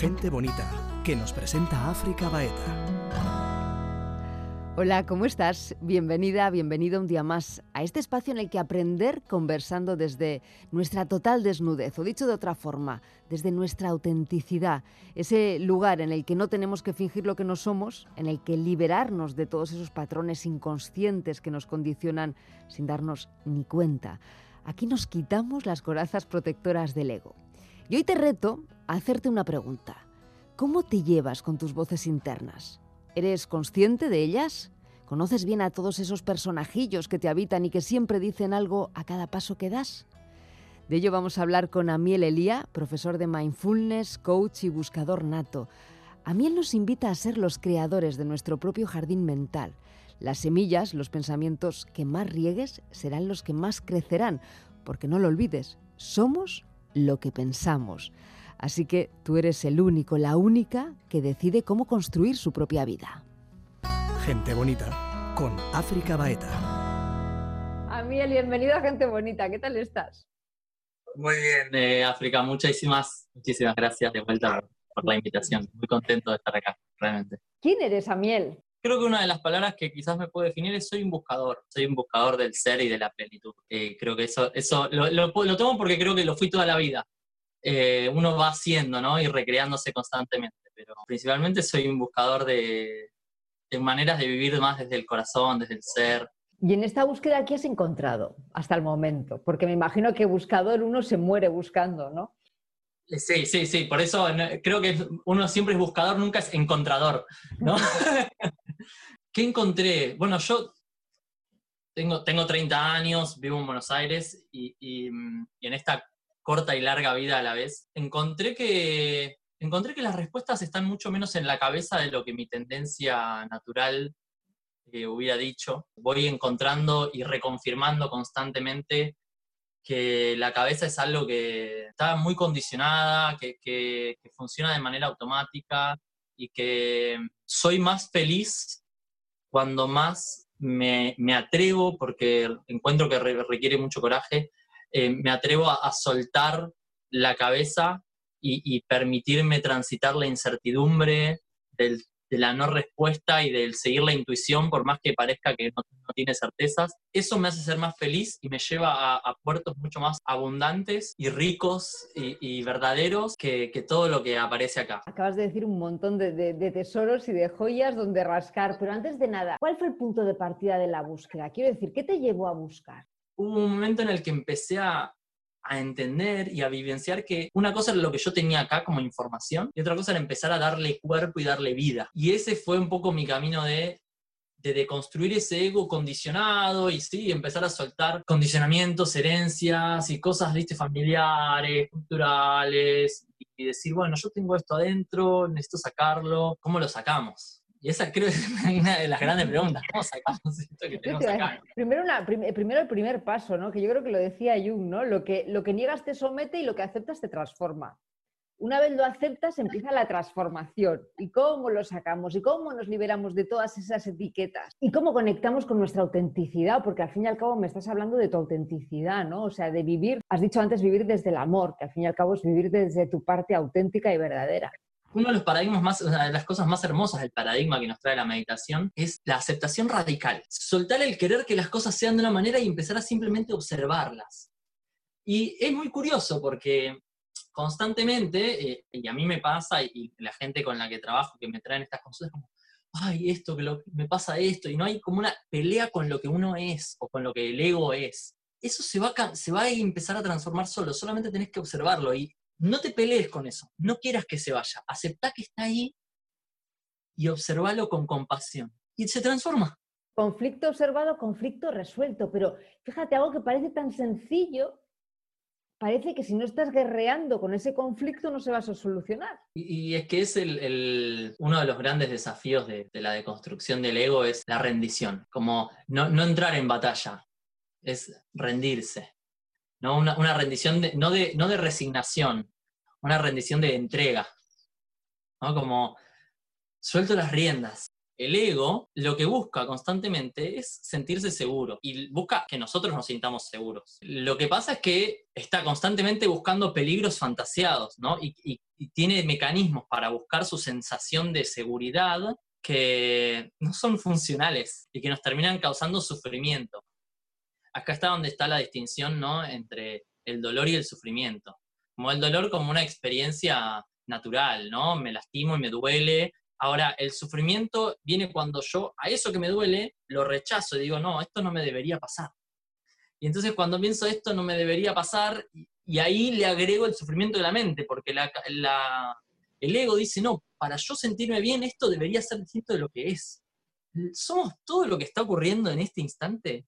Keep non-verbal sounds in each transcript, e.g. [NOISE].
Gente bonita, que nos presenta África Baeta. Hola, ¿cómo estás? Bienvenida, bienvenido un día más a este espacio en el que aprender conversando desde nuestra total desnudez, o dicho de otra forma, desde nuestra autenticidad, ese lugar en el que no tenemos que fingir lo que no somos, en el que liberarnos de todos esos patrones inconscientes que nos condicionan sin darnos ni cuenta. Aquí nos quitamos las corazas protectoras del ego. Y hoy te reto a hacerte una pregunta. ¿Cómo te llevas con tus voces internas? ¿Eres consciente de ellas? ¿Conoces bien a todos esos personajillos que te habitan y que siempre dicen algo a cada paso que das? De ello vamos a hablar con Amiel Elía, profesor de mindfulness, coach y buscador nato. Amiel nos invita a ser los creadores de nuestro propio jardín mental. Las semillas, los pensamientos que más riegues serán los que más crecerán, porque no lo olvides, somos lo que pensamos. Así que tú eres el único, la única que decide cómo construir su propia vida. Gente bonita con África Baeta. Amiel, bienvenido a Gente Bonita. ¿Qué tal estás? Muy bien, eh, África. Muchísimas, muchísimas gracias de vuelta por la invitación. Muy contento de estar acá, realmente. ¿Quién eres, Amiel? Creo que una de las palabras que quizás me puede definir es soy un buscador. Soy un buscador del ser y de la plenitud. Eh, creo que eso, eso lo, lo tomo porque creo que lo fui toda la vida. Eh, uno va haciendo, ¿no? Y recreándose constantemente. Pero principalmente soy un buscador de, maneras de vivir más desde el corazón, desde el ser. ¿Y en esta búsqueda qué has encontrado hasta el momento? Porque me imagino que buscador uno se muere buscando, ¿no? Eh, sí, sí, sí, por eso creo que uno siempre es buscador, nunca es encontrador, ¿no? [LAUGHS] ¿Qué encontré? Bueno, yo tengo, tengo 30 años, vivo en Buenos Aires y, y en esta corta y larga vida a la vez, encontré que, encontré que las respuestas están mucho menos en la cabeza de lo que mi tendencia natural eh, hubiera dicho. Voy encontrando y reconfirmando constantemente que la cabeza es algo que está muy condicionada, que, funciona de manera automática y que soy más feliz cuando más me, me atrevo, porque encuentro que requiere mucho coraje, eh, me atrevo a, soltar la cabeza y, permitirme transitar la incertidumbre de la no respuesta y del seguir la intuición, por más que parezca que no, tiene certezas. Eso me hace ser más feliz y me lleva a, puertos mucho más abundantes y ricos y, verdaderos que, todo lo que aparece acá. Acabas de decir un montón de, de tesoros y de joyas donde rascar, pero antes de nada, ¿cuál fue el punto de partida de la búsqueda? Quiero decir, ¿qué te llevó a buscar? hubo un momento en el que empecé a, entender y a vivenciar que una cosa era lo que yo tenía acá como información y otra cosa era empezar a darle cuerpo y darle vida. Y ese fue un poco mi camino de, de deconstruir ese ego condicionado y sí, empezar a soltar condicionamientos, herencias y cosas, viste, familiares, culturales y decir, bueno, yo tengo esto adentro, necesito sacarlo, ¿cómo lo sacamos? Y esa creo que [LAUGHS] es una de las grandes preguntas. ¿Cómo sacamos esto que tenemos acá? Primero, una, primero el primer paso, ¿no? que yo creo que lo decía Jung, ¿no? lo, que, lo que niegas te somete y lo que aceptas te transforma. Una vez lo aceptas, empieza la transformación. ¿Y cómo lo sacamos? ¿Y cómo nos liberamos de todas esas etiquetas? ¿Y cómo conectamos con nuestra autenticidad? Porque al fin y al cabo me estás hablando de tu autenticidad, ¿no? O sea, de vivir, has dicho antes vivir desde el amor, que al fin y al cabo es vivir desde tu parte auténtica y verdadera uno de los paradigmas más, una de las cosas más hermosas del paradigma que nos trae la meditación es la aceptación radical. Soltar el querer que las cosas sean de una manera y empezar a simplemente observarlas. Y es muy curioso porque constantemente, eh, y a mí me pasa, y, la gente con la que trabajo que me traen estas cosas, como, ay, esto, que me pasa esto, y no hay como una pelea con lo que uno es o con lo que el ego es. Eso se va, se va a empezar a transformar solo, solamente tenés que observarlo. Y no te pelees con eso, no quieras que se vaya, acepta que está ahí y observalo con compasión. Y se transforma. Conflicto observado, conflicto resuelto, pero fíjate, algo que parece tan sencillo, parece que si no estás guerreando con ese conflicto no se va a solucionar. Y, es que es el, uno de los grandes desafíos de, la deconstrucción del ego es la rendición, como no, no entrar en batalla, es rendirse. ¿no? Una, rendición, de, no, de, no de resignación, una rendición de entrega, ¿no? Como suelto las riendas. el ego lo que busca constantemente es sentirse seguro y busca que nosotros nos sintamos seguros. Lo que pasa es que está constantemente buscando peligros fantaseados, ¿no? Y, tiene mecanismos para buscar su sensación de seguridad que no son funcionales y que nos terminan causando sufrimiento. Acá está donde está la distinción, ¿no? Entre el dolor y el sufrimiento. Como el dolor como una experiencia natural, ¿no? Me lastimo y me duele, Ahora, el sufrimiento viene cuando yo a eso que me duele lo rechazo y digo, no, esto no me debería pasar. Y entonces cuando pienso esto no me debería pasar, y, ahí le agrego el sufrimiento de la mente, porque el ego dice, no, para yo sentirme bien esto debería ser distinto de lo que es. Somos todo lo que está ocurriendo en este instante,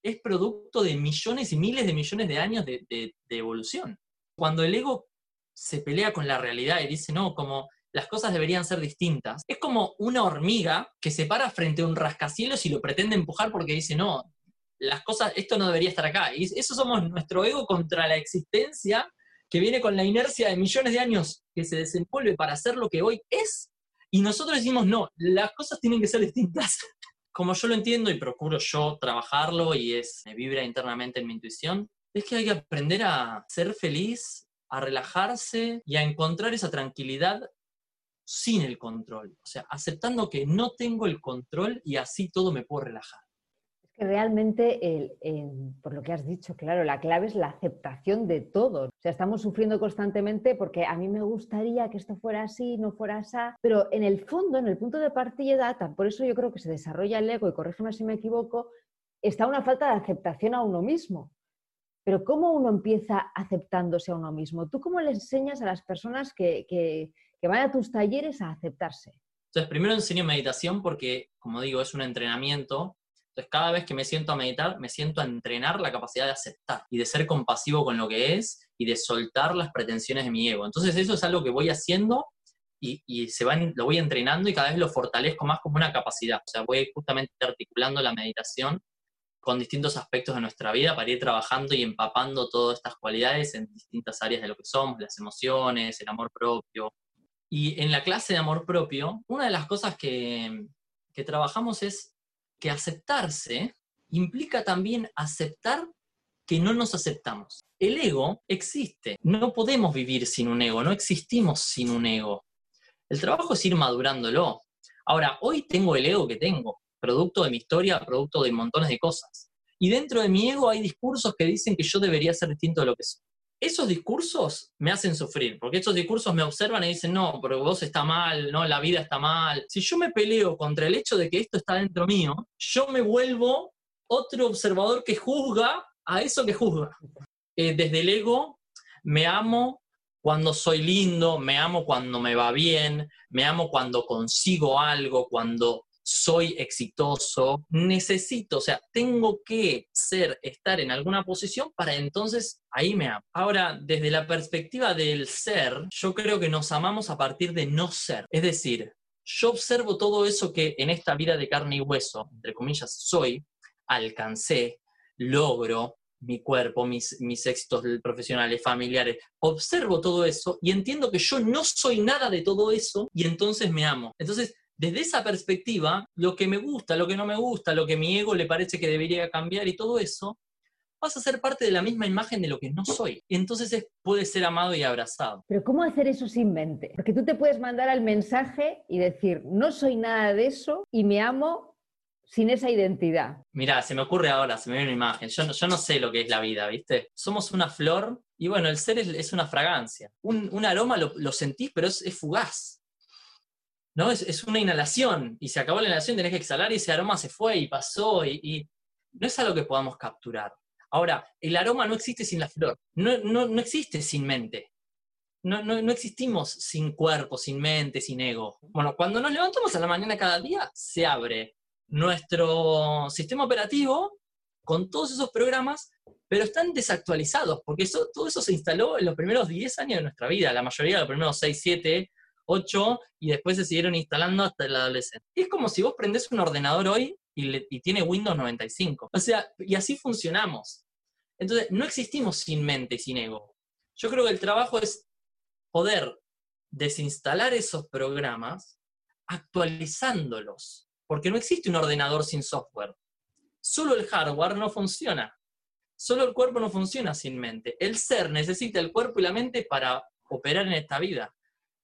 es producto de millones y miles de millones de años de, de evolución. Cuando el ego se pelea con la realidad y dice, no, como las cosas deberían ser distintas. Es como una hormiga que se para frente a un rascacielos y lo pretende empujar porque dice, no, las cosas, esto no debería estar acá. Y eso somos nuestro ego contra la existencia que viene con la inercia de millones de años que se desenvuelve para hacer lo que hoy es. Y nosotros decimos, no, las cosas tienen que ser distintas. [LAUGHS] Como yo lo entiendo y procuro yo trabajarlo y es, me vibra internamente en mi intuición, es que hay que aprender a ser feliz, a relajarse y a encontrar esa tranquilidad sin el control, o sea, aceptando que no tengo el control y así todo me puedo relajar. Es que realmente, por lo que has dicho, claro, la clave es la aceptación de todo. O sea, estamos sufriendo constantemente porque a mí me gustaría que esto fuera así, no fuera así, pero en el fondo, en el punto de partida, por eso yo creo que se desarrolla el ego, y corrígeme si me equivoco, está una falta de aceptación a uno mismo. Pero ¿cómo uno empieza aceptándose a uno mismo? ¿Tú cómo le enseñas a las personas que, que vayan a tus talleres a aceptarse. Entonces, primero enseño meditación porque, como digo, es un entrenamiento. Entonces, cada vez que me siento a meditar, me siento a entrenar la capacidad de aceptar y de ser compasivo con lo que es y de soltar las pretensiones de mi ego. Entonces, eso es algo que voy haciendo y, se lo voy entrenando y cada vez lo fortalezco más como una capacidad. O sea, voy justamente articulando la meditación con distintos aspectos de nuestra vida para trabajando y empapando todas estas cualidades en distintas áreas de lo que somos, las emociones, el amor propio, y en la clase de amor propio, una de las cosas que, trabajamos es que aceptarse implica también aceptar que no nos aceptamos. El ego existe, no podemos vivir sin un ego, no existimos sin un ego. El trabajo es ir madurándolo. Ahora, hoy tengo el ego que tengo, producto de mi historia, producto de montones de cosas. Y dentro de mi ego hay discursos que dicen que yo debería ser distinto de lo que soy esos discursos me hacen sufrir, porque esos discursos me observan y dicen, no, pero vos está mal, no, la vida está mal. Si yo me peleo contra el hecho de que esto está dentro mío, yo me vuelvo otro observador que juzga a eso que juzga. Eh, desde el ego me amo cuando soy lindo, me amo cuando me va bien, me amo cuando consigo algo, cuando soy exitoso, necesito, o sea, tengo que ser, estar en alguna posición para entonces ahí me amo. Ahora, desde la perspectiva del ser, yo creo que nos amamos a partir de no ser. Es decir, yo observo todo eso que en esta vida de carne y hueso, entre comillas, soy, alcancé, logro, mi cuerpo, mis, mis éxitos profesionales, familiares, observo todo eso y entiendo que yo no soy nada de todo eso y entonces me amo. Entonces, desde esa perspectiva, lo que me gusta, lo que no me gusta, lo que mi ego le parece que debería cambiar y todo eso, pasa a ser parte de la misma imagen de lo que no soy. Entonces puede ser amado y abrazado. Pero ¿cómo hacer eso sin mente? Porque tú te puedes mandar al mensaje y decir, no soy nada de eso y me amo sin esa identidad. Mira, se me ocurre ahora, se me viene una imagen. Yo, yo no sé lo que es la vida, ¿viste? Somos una flor y bueno, el ser es, una fragancia. Un, aroma lo, sentís, pero es fugaz. ¿No? Es, una inhalación y se acabó la inhalación, tenés que exhalar y ese aroma se fue y pasó y, no es algo que podamos capturar. Ahora, el aroma no existe sin la flor, no, no, existe sin mente. No, no, no, existimos sin cuerpo, sin mente, sin ego. Bueno, cuando nos levantamos a la mañana cada día, se abre nuestro sistema operativo con todos esos programas, pero están desactualizados, porque eso, todo eso se instaló en los primeros 10 años de nuestra vida, la mayoría de los primeros 6, 7, 8 y después se siguieron instalando hasta la adolescencia. Es como si vos prendés un ordenador hoy y, tiene Windows 95. O sea, y así funcionamos. Entonces, no existimos sin mente y sin ego. Yo creo que el trabajo es poder desinstalar esos programas, actualizándolos, porque no existe un ordenador sin software. Solo el hardware no funciona. Solo el cuerpo no funciona sin mente. El ser necesita el cuerpo y la mente para operar en esta vida.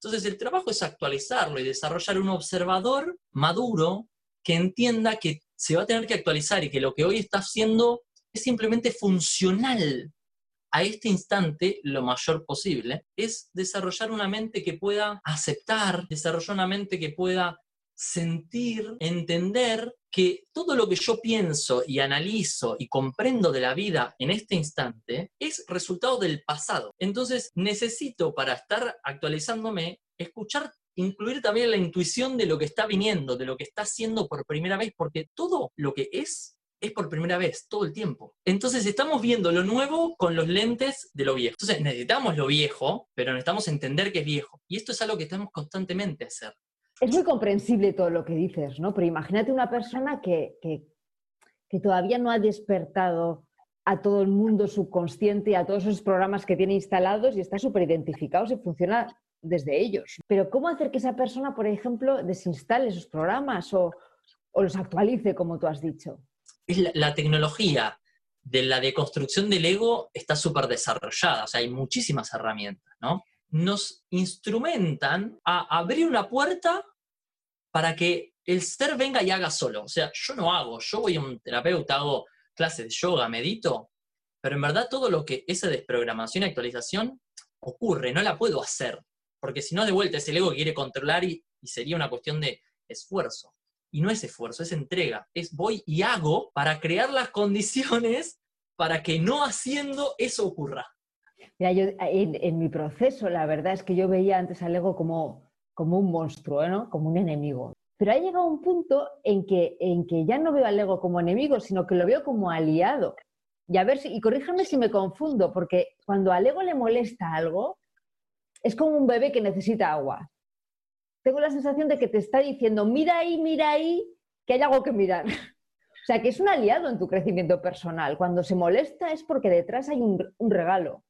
Entonces el trabajo es actualizarlo y desarrollar un observador maduro que entienda que se va a tener que actualizar y que lo que hoy está haciendo es simplemente funcional a este instante lo mayor posible, es desarrollar una mente que pueda aceptar, desarrollar una mente que pueda sentir, entender que todo lo que yo pienso y analizo y comprendo de la vida en este instante es resultado del pasado. Entonces necesito para estar actualizándome escuchar, incluir también la intuición de lo que está viniendo, de lo que está haciendo por primera vez, porque todo lo que es es por primera vez, todo el tiempo. Entonces estamos viendo lo nuevo con los lentes de lo viejo. Entonces necesitamos lo viejo, pero necesitamos entender que es viejo. Y esto es algo que estamos constantemente a hacer. Es muy comprensible todo lo que dices, ¿no? Pero imagínate una persona que, que, todavía no ha despertado a todo el mundo subconsciente a todos esos programas que tiene instalados y está súper identificado y funciona desde ellos. Pero ¿cómo hacer que esa persona, por ejemplo, desinstale esos programas o, o los actualice, como tú has dicho? la, tecnología de la deconstrucción del ego está súper desarrollada, o sea, hay muchísimas herramientas, ¿no? Nos instrumentan a abrir una puerta para que el ser venga y haga solo. O sea, yo no hago, yo voy a un terapeuta, hago clases de yoga, medito, pero en verdad todo lo que esa desprogramación y actualización ocurre, no la puedo hacer, porque si no de vuelta es el ego quiere controlar y sería una cuestión de esfuerzo. Y no es esfuerzo, es entrega. Es voy y hago para crear las condiciones para que no haciendo eso ocurra. Mira, yo en, mi proceso, la verdad es que yo veía antes al ego como, como un monstruo, ¿no? como un enemigo. Pero ha llegado un punto en que, en que ya no veo al ego como enemigo, sino que lo veo como aliado. Y a ver y corríjame si me confundo, porque cuando al ego le molesta algo, es como un bebé que necesita agua tengo la sensación de que te está diciendo, mira ahí, mira ahí, que hay algo que mirar. [LAUGHS] o sea, que es un aliado en tu crecimiento personal. Cuando se molesta es porque detrás hay un, un regalo.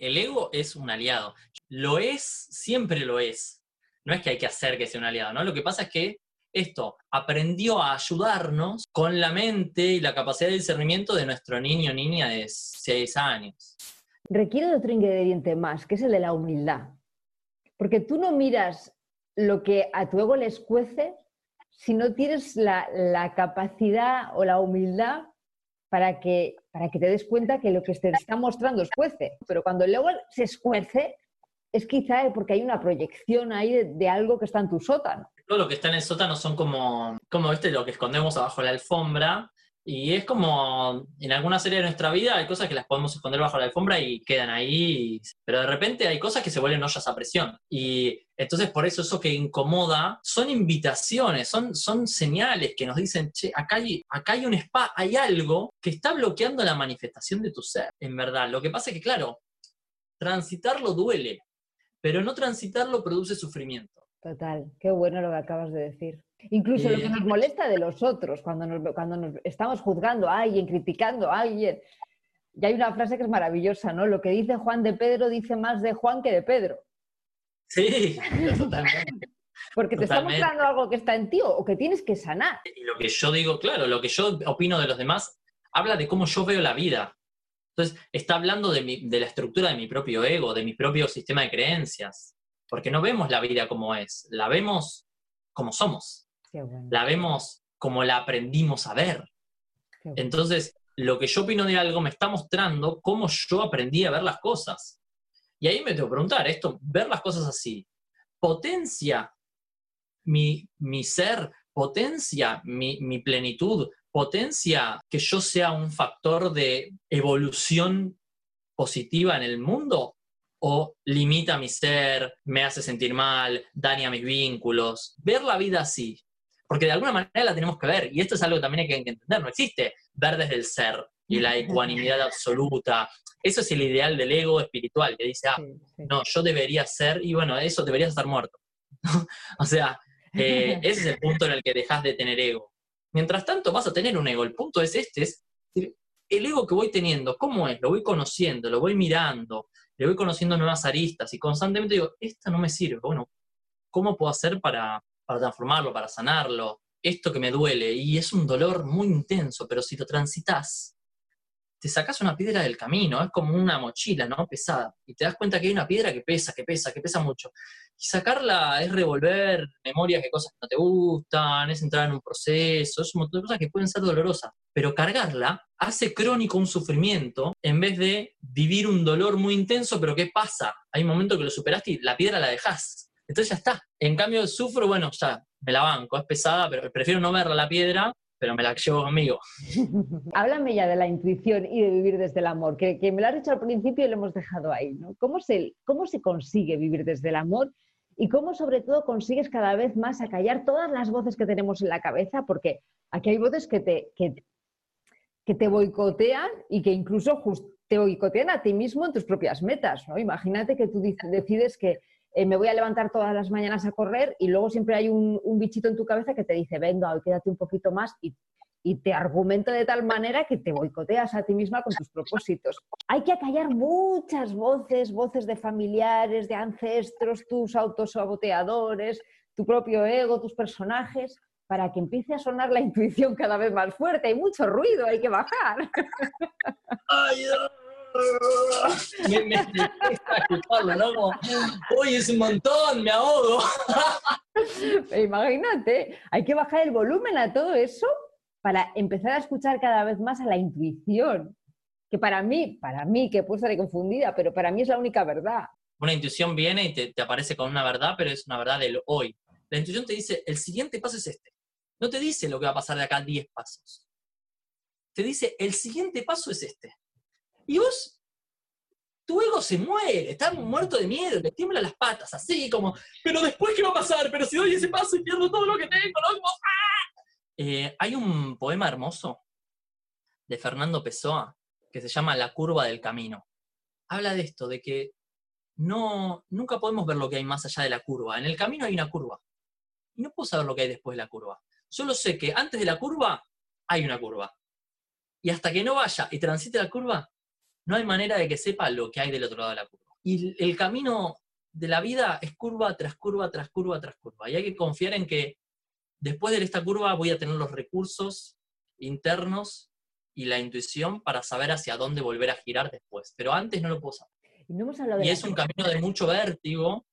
El ego es un aliado. Lo es, siempre lo es. No es que hay que hacer que sea un aliado, ¿no? Lo que pasa es que esto aprendió a ayudarnos con la mente y la capacidad de discernimiento de nuestro niño o niña de 6 años. Requiere otro ingrediente más, que es el de la humildad. Porque tú no miras lo que a tu ego le escuece si no tienes la, capacidad o la humildad para que, para que te des cuenta que lo que te está mostrando escuece. Pero cuando el ego se escuece, es quizá porque hay una proyección ahí de, algo que está en tu sótano. Todo lo que está en el sótano son como, como ¿viste? lo que escondemos abajo la alfombra y es como en alguna serie de nuestra vida hay cosas que las podemos esconder bajo la alfombra y quedan ahí, pero de repente hay cosas que se vuelven ollas a presión. Y entonces por eso eso que incomoda son invitaciones, son, son señales que nos dicen, che, acá hay, acá hay un spa, hay algo que está bloqueando la manifestación de tu ser, en verdad. Lo que pasa es que, claro, transitarlo duele, pero no transitarlo produce sufrimiento. Total, qué bueno lo que acabas de decir. Incluso lo que nos molesta de los otros, cuando nos, cuando nos estamos juzgando a alguien, criticando a alguien. Y hay una frase que es maravillosa, ¿no? Lo que dice Juan de Pedro dice más de Juan que de Pedro. Sí, [LAUGHS] totalmente. Porque te está mostrando algo que está en ti o que tienes que sanar. Y lo que yo digo, claro, lo que yo opino de los demás, habla de cómo yo veo la vida. Entonces, está hablando de, de la estructura de mi propio ego, de mi propio sistema de creencias. Porque no vemos la vida como es, la vemos como somos la vemos como la aprendimos a ver. Entonces, lo que yo opino de algo me está mostrando cómo yo aprendí a ver las cosas. Y ahí me tengo que preguntar, esto, ver las cosas así, potencia mi, ser, potencia mi, mi plenitud, potencia que yo sea un factor de evolución positiva en el mundo o limita mi ser, me hace sentir mal, daña mis vínculos. Ver la vida así, porque de alguna manera la tenemos que ver, y esto es algo que también hay que entender, no existe ver desde el ser y la ecuanimidad absoluta. Eso es el ideal del ego espiritual, que dice, ah, no, yo debería ser, y bueno, eso debería estar muerto. [LAUGHS] o sea, eh, [LAUGHS] ese es el punto en el que dejas de tener ego. Mientras tanto, vas a tener un ego. El punto es este, es el ego que voy teniendo, ¿cómo es? Lo voy conociendo, lo voy mirando, le voy conociendo nuevas aristas y constantemente digo, esta no me sirve. Bueno, ¿cómo puedo hacer para, para transformarlo, para sanarlo. Esto que me duele, y es un dolor muy intenso, pero si lo transitas, te sacas una piedra del camino, es como una mochila, ¿no? Pesada. Y te das cuenta que hay una piedra que pesa, que pesa, que pesa mucho. Y sacarla es revolver memorias de cosas que no te gustan, es entrar en un proceso, es un montón de cosas que pueden ser dolorosas. Pero cargarla hace crónico un sufrimiento en vez de vivir un dolor muy intenso, pero ¿qué pasa? Hay un momento que lo superaste y la piedra la dejas. Entonces ya está. En cambio, sufro, bueno, ya, me la banco, es pesada, pero prefiero no verla la piedra pero me la llevo conmigo. [LAUGHS] Háblame ya de la intuición y de vivir desde el amor, que, me lo has dicho al principio y lo hemos dejado ahí. ¿no? ¿Cómo, se, ¿Cómo se consigue vivir desde el amor y cómo sobre todo consigues cada vez más acallar todas las voces que tenemos en la cabeza? Porque aquí hay voces que te, que, que te boicotean y que incluso te boicotean a ti mismo en tus propias metas. ¿no? Imagínate que tú decides que eh, me voy a levantar todas las mañanas a correr y luego siempre hay un, bichito en tu cabeza que te dice, venga, hoy quédate un poquito más y, te argumenta de tal manera que te boicoteas a ti misma con tus propósitos. Hay que acallar muchas voces, voces de familiares, de ancestros, tus autosaboteadores, tu propio ego, tus personajes, para que empiece a sonar la intuición cada vez más fuerte. Hay mucho ruido, hay que bajar. Ay, me, me escucharlo, ¿no? uy, es un montón, me ahogo. [LAUGHS] Imagínate, hay que bajar el volumen a todo eso para empezar a escuchar cada vez más a la intuición, que para mí, para mí, que puedo estar confundida, pero para mí es la única verdad. Una intuición viene y te, te aparece con una verdad, pero es una verdad del hoy. La intuición te dice, el siguiente paso es este. No te dice lo que va a pasar de acá a 10 pasos. Te dice, el siguiente paso es este. Y vos, tu ego se muere, está muerto de miedo, le tiembla las patas, así como, pero después, ¿qué va a pasar? Pero si doy ese paso y pierdo todo lo que tengo, ¿no? ¡ah! Eh, hay un poema hermoso de Fernando Pessoa que se llama La curva del camino. Habla de esto, de que no, nunca podemos ver lo que hay más allá de la curva. En el camino hay una curva. Y no puedo saber lo que hay después de la curva. Solo sé que antes de la curva hay una curva. Y hasta que no vaya y transite la curva, no hay manera de que sepa lo que hay del otro lado de la curva. Y el camino de la vida es curva tras curva, tras curva, tras curva. Y hay que confiar en que después de esta curva voy a tener los recursos internos y la intuición para saber hacia dónde volver a girar después. Pero antes no lo puedo saber. Y, es un camino de mucho vértigo,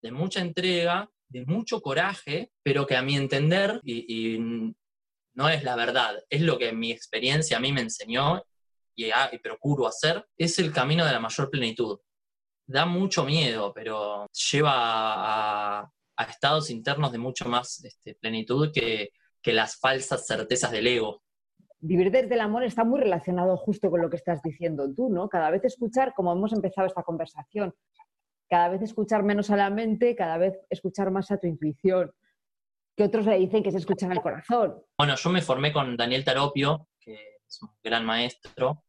de mucha entrega, de mucho coraje, pero que a mi entender, y, y no es la verdad, es lo que mi experiencia a mí me enseñó y, procuro hacer, es el camino de la mayor plenitud. Da mucho miedo, pero lleva a, estados internos de mucho más este, plenitud que, que las falsas certezas del ego. Vivir desde el amor está muy relacionado justo con lo que estás diciendo tú, ¿no? Cada vez escuchar, como hemos empezado esta conversación, cada vez escuchar menos a la mente, cada vez escuchar más a tu intuición, que otros le dicen que se escuchan al corazón. Bueno, yo me formé con Daniel Taropio, que es un gran maestro,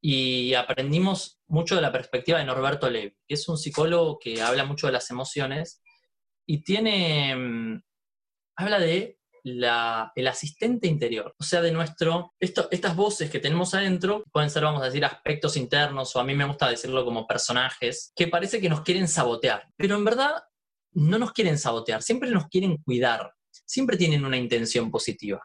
y aprendimos mucho de la perspectiva de Norberto Levi, que es un psicólogo que habla mucho de las emociones y tiene, mm, habla de la, el asistente interior, o sea, de nuestro, esto, estas voces que tenemos adentro pueden ser, vamos a decir, aspectos internos, o a mí me gusta decirlo como personajes, que parece que nos quieren sabotear, pero en verdad no nos quieren sabotear, siempre nos quieren cuidar, siempre tienen una intención positiva.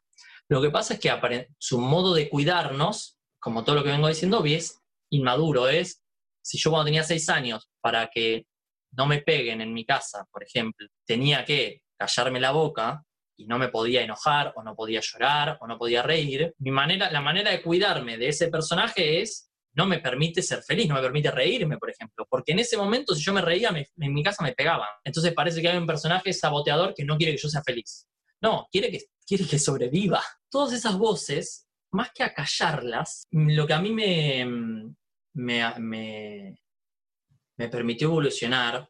Lo que pasa es que su modo de cuidarnos como todo lo que vengo diciendo, es inmaduro. Es, si yo cuando tenía seis años, para que no me peguen en mi casa, por ejemplo, tenía que callarme la boca y no me podía enojar, o no podía llorar, o no podía reír, mi manera, la manera de cuidarme de ese personaje es no me permite ser feliz, no me permite reírme, por ejemplo, porque en ese momento si yo me reía, en mi casa me pegaban. Entonces parece que hay un personaje saboteador que no quiere que yo sea feliz. No, quiere que, quiere que sobreviva. Todas esas voces más que acallarlas, lo que a mí me, me, me, permitió evolucionar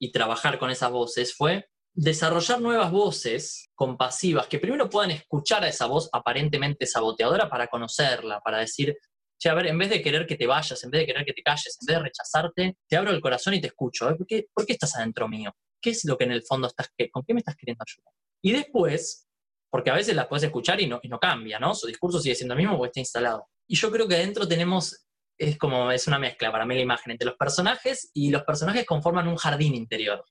y trabajar con esas voces fue desarrollar nuevas voces compasivas que primero puedan escuchar a esa voz aparentemente saboteadora para conocerla, para decir, che, a ver, en vez de querer que te vayas, en vez de querer que te calles, en vez de rechazarte, te abro el corazón y te escucho. ¿Por qué, ¿Por qué estás adentro mío? ¿Qué es lo que en el fondo estás, con qué me estás queriendo ayudar? Y después porque a veces las puedes escuchar y no, y no cambia, ¿no? Su discurso sigue siendo el mismo porque está instalado. Y yo creo que adentro tenemos, es como, es una mezcla para mí la imagen entre los personajes y los personajes conforman un jardín interior.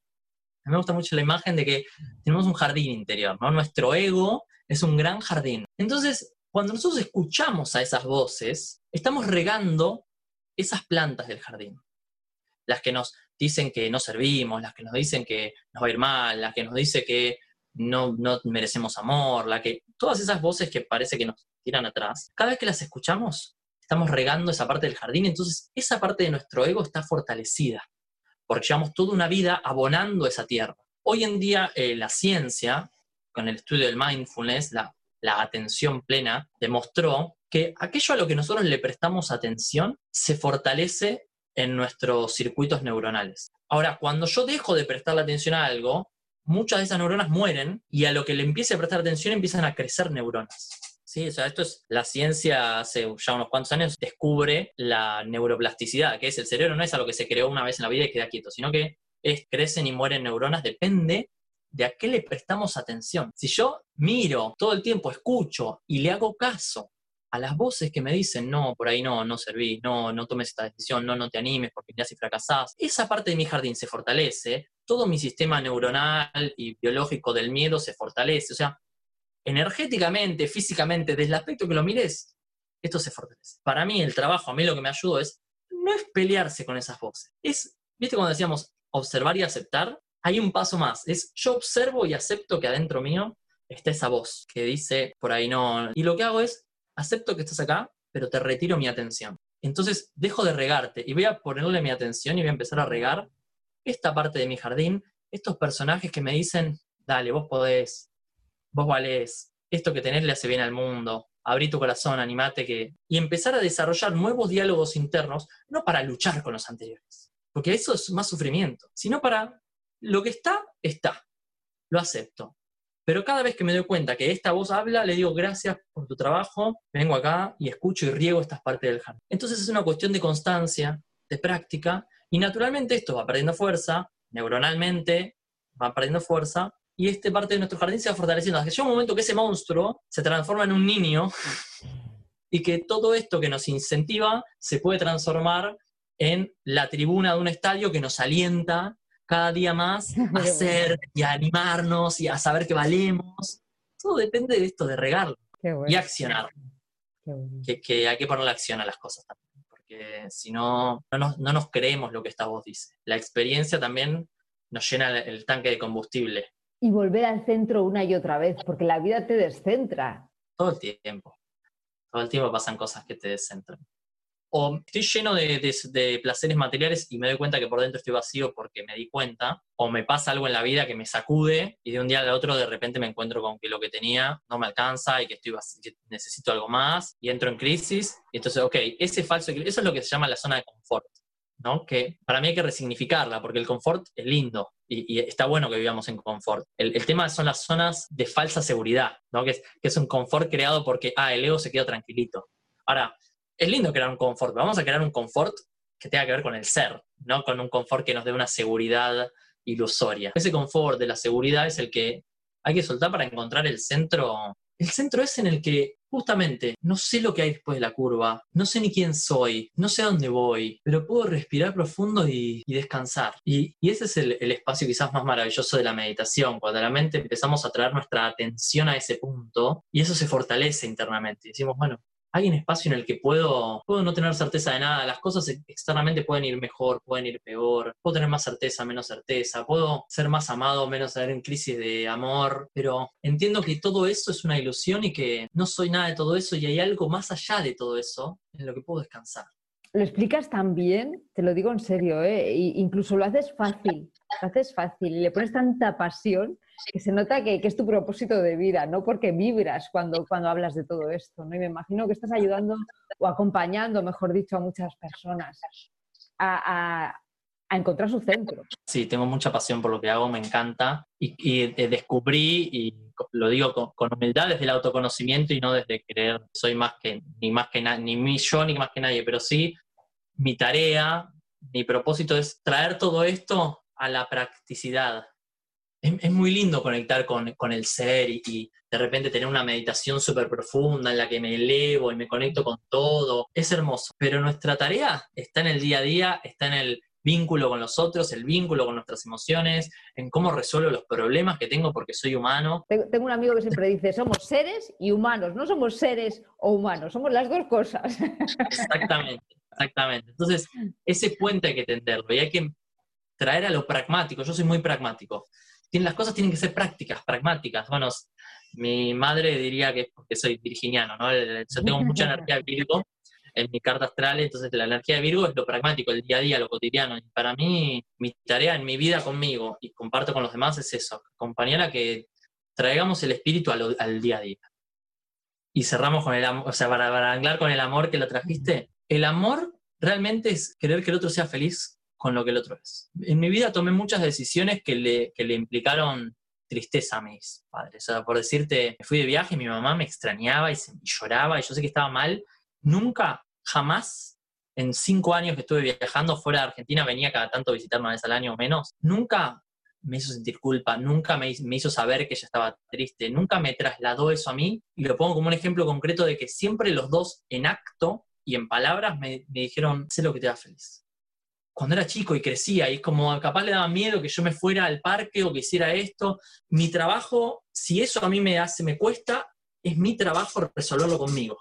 A mí me gusta mucho la imagen de que tenemos un jardín interior, ¿no? Nuestro ego es un gran jardín. Entonces, cuando nosotros escuchamos a esas voces, estamos regando esas plantas del jardín. Las que nos dicen que no servimos, las que nos dicen que nos va a ir mal, las que nos dicen que no, no merecemos amor, la que, todas esas voces que parece que nos tiran atrás, cada vez que las escuchamos, estamos regando esa parte del jardín, entonces esa parte de nuestro ego está fortalecida, porque llevamos toda una vida abonando esa tierra. Hoy en día eh, la ciencia, con el estudio del mindfulness, la, la atención plena, demostró que aquello a lo que nosotros le prestamos atención se fortalece en nuestros circuitos neuronales. Ahora, cuando yo dejo de prestarle atención a algo, muchas de esas neuronas mueren y a lo que le empiece a prestar atención empiezan a crecer neuronas. Sí, o sea, esto es la ciencia hace ya unos cuantos años descubre la neuroplasticidad, que es el cerebro no es algo que se creó una vez en la vida y queda quieto, sino que crecen y mueren neuronas, depende de a qué le prestamos atención. Si yo miro todo el tiempo, escucho y le hago caso a las voces que me dicen, no, por ahí no, no servís, no, no tomes esta decisión, no, no te animes porque ya si fracasás, esa parte de mi jardín se fortalece, todo mi sistema neuronal y biológico del miedo se fortalece, o sea, energéticamente, físicamente, desde el aspecto que lo mires, esto se fortalece. Para mí el trabajo, a mí lo que me ayudó es, no es pelearse con esas voces, es, viste cuando decíamos observar y aceptar, hay un paso más, es yo observo y acepto que adentro mío está esa voz que dice por ahí no, y lo que hago es acepto que estás acá, pero te retiro mi atención. Entonces dejo de regarte y voy a ponerle mi atención y voy a empezar a regar esta parte de mi jardín, estos personajes que me dicen, dale, vos podés, vos valés, esto que tenés le hace bien al mundo, abrí tu corazón, animate que... Y empezar a desarrollar nuevos diálogos internos, no para luchar con los anteriores, porque eso es más sufrimiento, sino para lo que está, está, lo acepto. Pero cada vez que me doy cuenta que esta voz habla, le digo gracias por tu trabajo, vengo acá y escucho y riego estas partes del jardín. Entonces es una cuestión de constancia, de práctica, y naturalmente esto va perdiendo fuerza, neuronalmente va perdiendo fuerza, y esta parte de nuestro jardín se va fortaleciendo. Hasta que llega un momento que ese monstruo se transforma en un niño y que todo esto que nos incentiva se puede transformar en la tribuna de un estadio que nos alienta cada día más [LAUGHS] a hacer y a animarnos y a saber que valemos. Todo depende de esto, de regarlo y accionar. Que, hay que ponerle acción a las cosas también, porque si no, no nos, no nos creemos lo que esta voz dice. La experiencia también nos llena el, el tanque de combustible. Y volver al centro una y otra vez, porque la vida te descentra. Todo el tiempo. Todo el tiempo pasan cosas que te descentran o estoy lleno de, placeres materiales y me doy cuenta que por dentro estoy vacío porque me di cuenta, o me pasa algo en la vida que me sacude y de un día al otro de repente me encuentro con que lo que tenía no me alcanza y que, estoy necesito algo más y entro en crisis. Y entonces, ok, ese falso eso es lo que se llama la zona de confort. ¿no? Que para mí hay que resignificarla, porque el confort es lindo y, está bueno que vivamos en confort. El, tema son las zonas de falsa seguridad, ¿no? que, es, que es un confort creado porque, ah, el ego se quedó tranquilito. Ahora, es lindo crear un confort, vamos a crear un confort que tenga que ver con el ser, no con un confort que nos dé una seguridad ilusoria. Ese confort de la seguridad es el que hay que soltar para encontrar el centro. El centro es en el que justamente no sé lo que hay después de la curva, no sé ni quién soy, no sé a dónde voy, pero puedo respirar profundo y, descansar. Y, ese es el, el, espacio quizás más maravilloso de la meditación, cuando la mente empezamos a traer nuestra atención a ese punto y eso se fortalece internamente. Decimos, bueno, hay un espacio en el que puedo, puedo no tener certeza de nada, las cosas externamente pueden ir mejor, pueden ir peor, puedo tener más certeza, menos certeza, puedo ser más amado, menos estar en crisis de amor, pero entiendo que todo eso es una ilusión y que no soy nada de todo eso y hay algo más allá de todo eso en lo que puedo descansar. Lo explicas tan bien, te lo digo en serio, ¿eh? incluso lo haces fácil, lo haces fácil y le pones tanta pasión que se nota que, es tu propósito de vida, no porque vibras cuando, cuando hablas de todo esto, ¿no? Y me imagino que estás ayudando o acompañando, mejor dicho, a muchas personas a, encontrar su centro. Sí, tengo mucha pasión por lo que hago, me encanta y, descubrí, y lo digo con, humildad desde el autoconocimiento y no desde creer soy más que, ni más que nadie, ni yo ni más que nadie, pero sí mi tarea, mi propósito es traer todo esto a la practicidad, es, muy lindo conectar con, el ser y, de repente tener una meditación súper profunda en la que me elevo y me conecto con todo. Es hermoso, pero nuestra tarea está en el día a día, está en el vínculo con los otros, el vínculo con nuestras emociones, en cómo resuelvo los problemas que tengo porque soy humano. Tengo un amigo que siempre dice, somos seres y humanos, no somos seres o humanos, somos las dos cosas. Exactamente, exactamente. Entonces, ese puente hay que tenderlo y hay que traer a lo pragmático. Yo soy muy pragmático. Las cosas tienen que ser prácticas, pragmáticas. Bueno, mi madre diría que es porque soy virginiano, ¿no? Yo tengo mucha [LAUGHS] energía Virgo en mi carta astral, entonces la energía de Virgo es lo pragmático, el día a día, lo cotidiano. Y para mí, mi tarea en mi vida conmigo y comparto con los demás es eso, acompañar a que traigamos el espíritu al, día a día. Y cerramos con el amor, o sea, para, para con el amor que lo trajiste. El amor realmente es querer que el otro sea feliz con lo que el otro es. En mi vida tomé muchas decisiones que le, que le implicaron tristeza a mis padres. O sea, por decirte, me fui de viaje y mi mamá me extrañaba y, se, y lloraba y yo sé que estaba mal. Nunca jamás en cinco años que estuve viajando fuera de Argentina, venía cada tanto a visitar una vez al año o menos, nunca me hizo sentir culpa, nunca me, hizo saber que ella estaba triste, nunca me trasladó eso a mí, y lo pongo como un ejemplo concreto de que siempre los dos en acto y en palabras me, me dijeron, sé lo que te da feliz. Cuando era chico y crecía, y es como capaz le daba miedo que yo me fuera al parque o que hiciera esto, mi trabajo, si eso a mí me hace, me cuesta, es mi trabajo resolverlo conmigo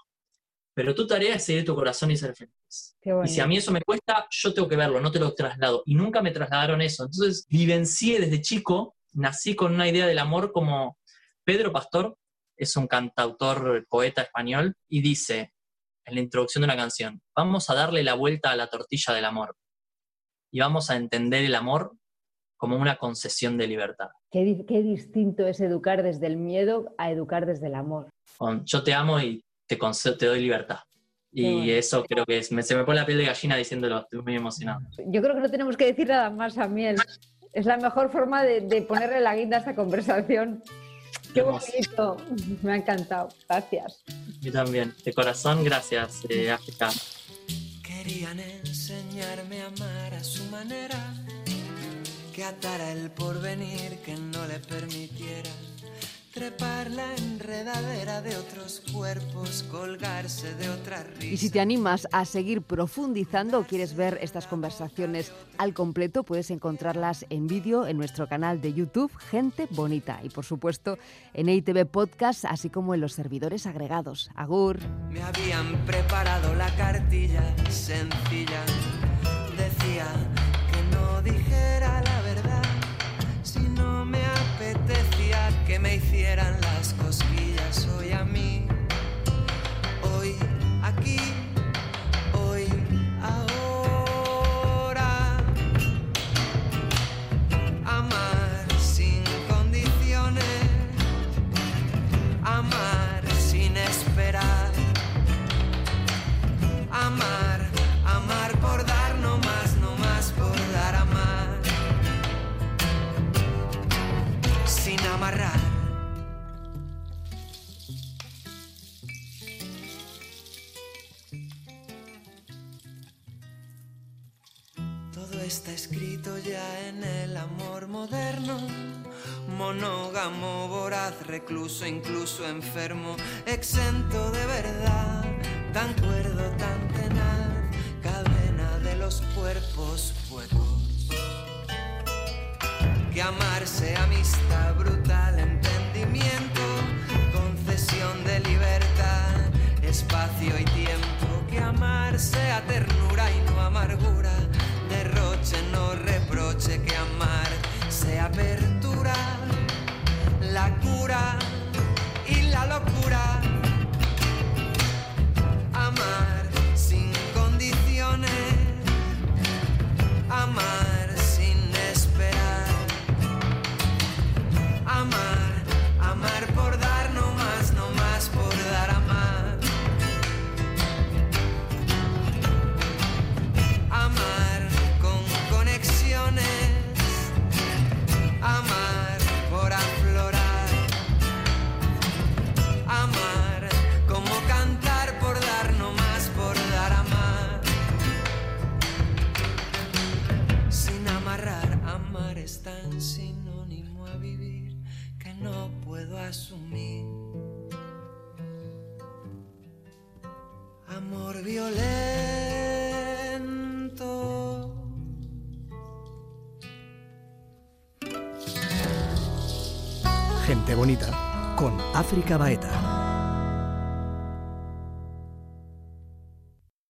pero tu tarea es seguir tu corazón y ser feliz. Y si a mí eso me cuesta, yo tengo que verlo, no te lo traslado. Y nunca me trasladaron eso. Entonces vivencié desde chico, nací con una idea del amor como Pedro Pastor, es un cantautor, poeta español, y dice en la introducción de una canción, vamos a darle la vuelta a la tortilla del amor. Y vamos a entender el amor como una concesión de libertad. Qué, qué distinto es educar desde el miedo a educar desde el amor. yo te amo y te, te doy libertad. Y eso creo que es, me, se me pone la piel de gallina diciéndolo, estoy muy emocionado. Yo creo que no tenemos que decir nada más a Miel. Es la mejor forma de, ponerle la guinda a esta conversación. Qué bonito, me ha encantado. Gracias. Yo también, de corazón, gracias, eh, África. Querían enseñarme a amar a su manera, que atara el porvenir, que no le permitiera trepar la enredadera de otros cuerpos, colgarse de otra risa. Y si te animas a seguir profundizando o quieres ver estas conversaciones al completo, puedes encontrarlas en vídeo en nuestro canal de YouTube Gente Bonita y por supuesto en ITV Podcast, así como en los servidores agregados. Agur. Me habían preparado la cartilla sencilla, decía me hicieran las cosquillas hoy a mí, hoy aquí, hoy ahora. Amar sin condiciones, amar sin esperar, amar, amar por dar no más, no más por dar amar, sin amarrar. Recluso, incluso enfermo, exento de verdad, tan cuerdo, tan tenaz, cadena de los cuerpos huecos. Que amarse, amistad, brutal entendimiento, concesión de libertad, espacio y tiempo. Que amarse a ternura la África.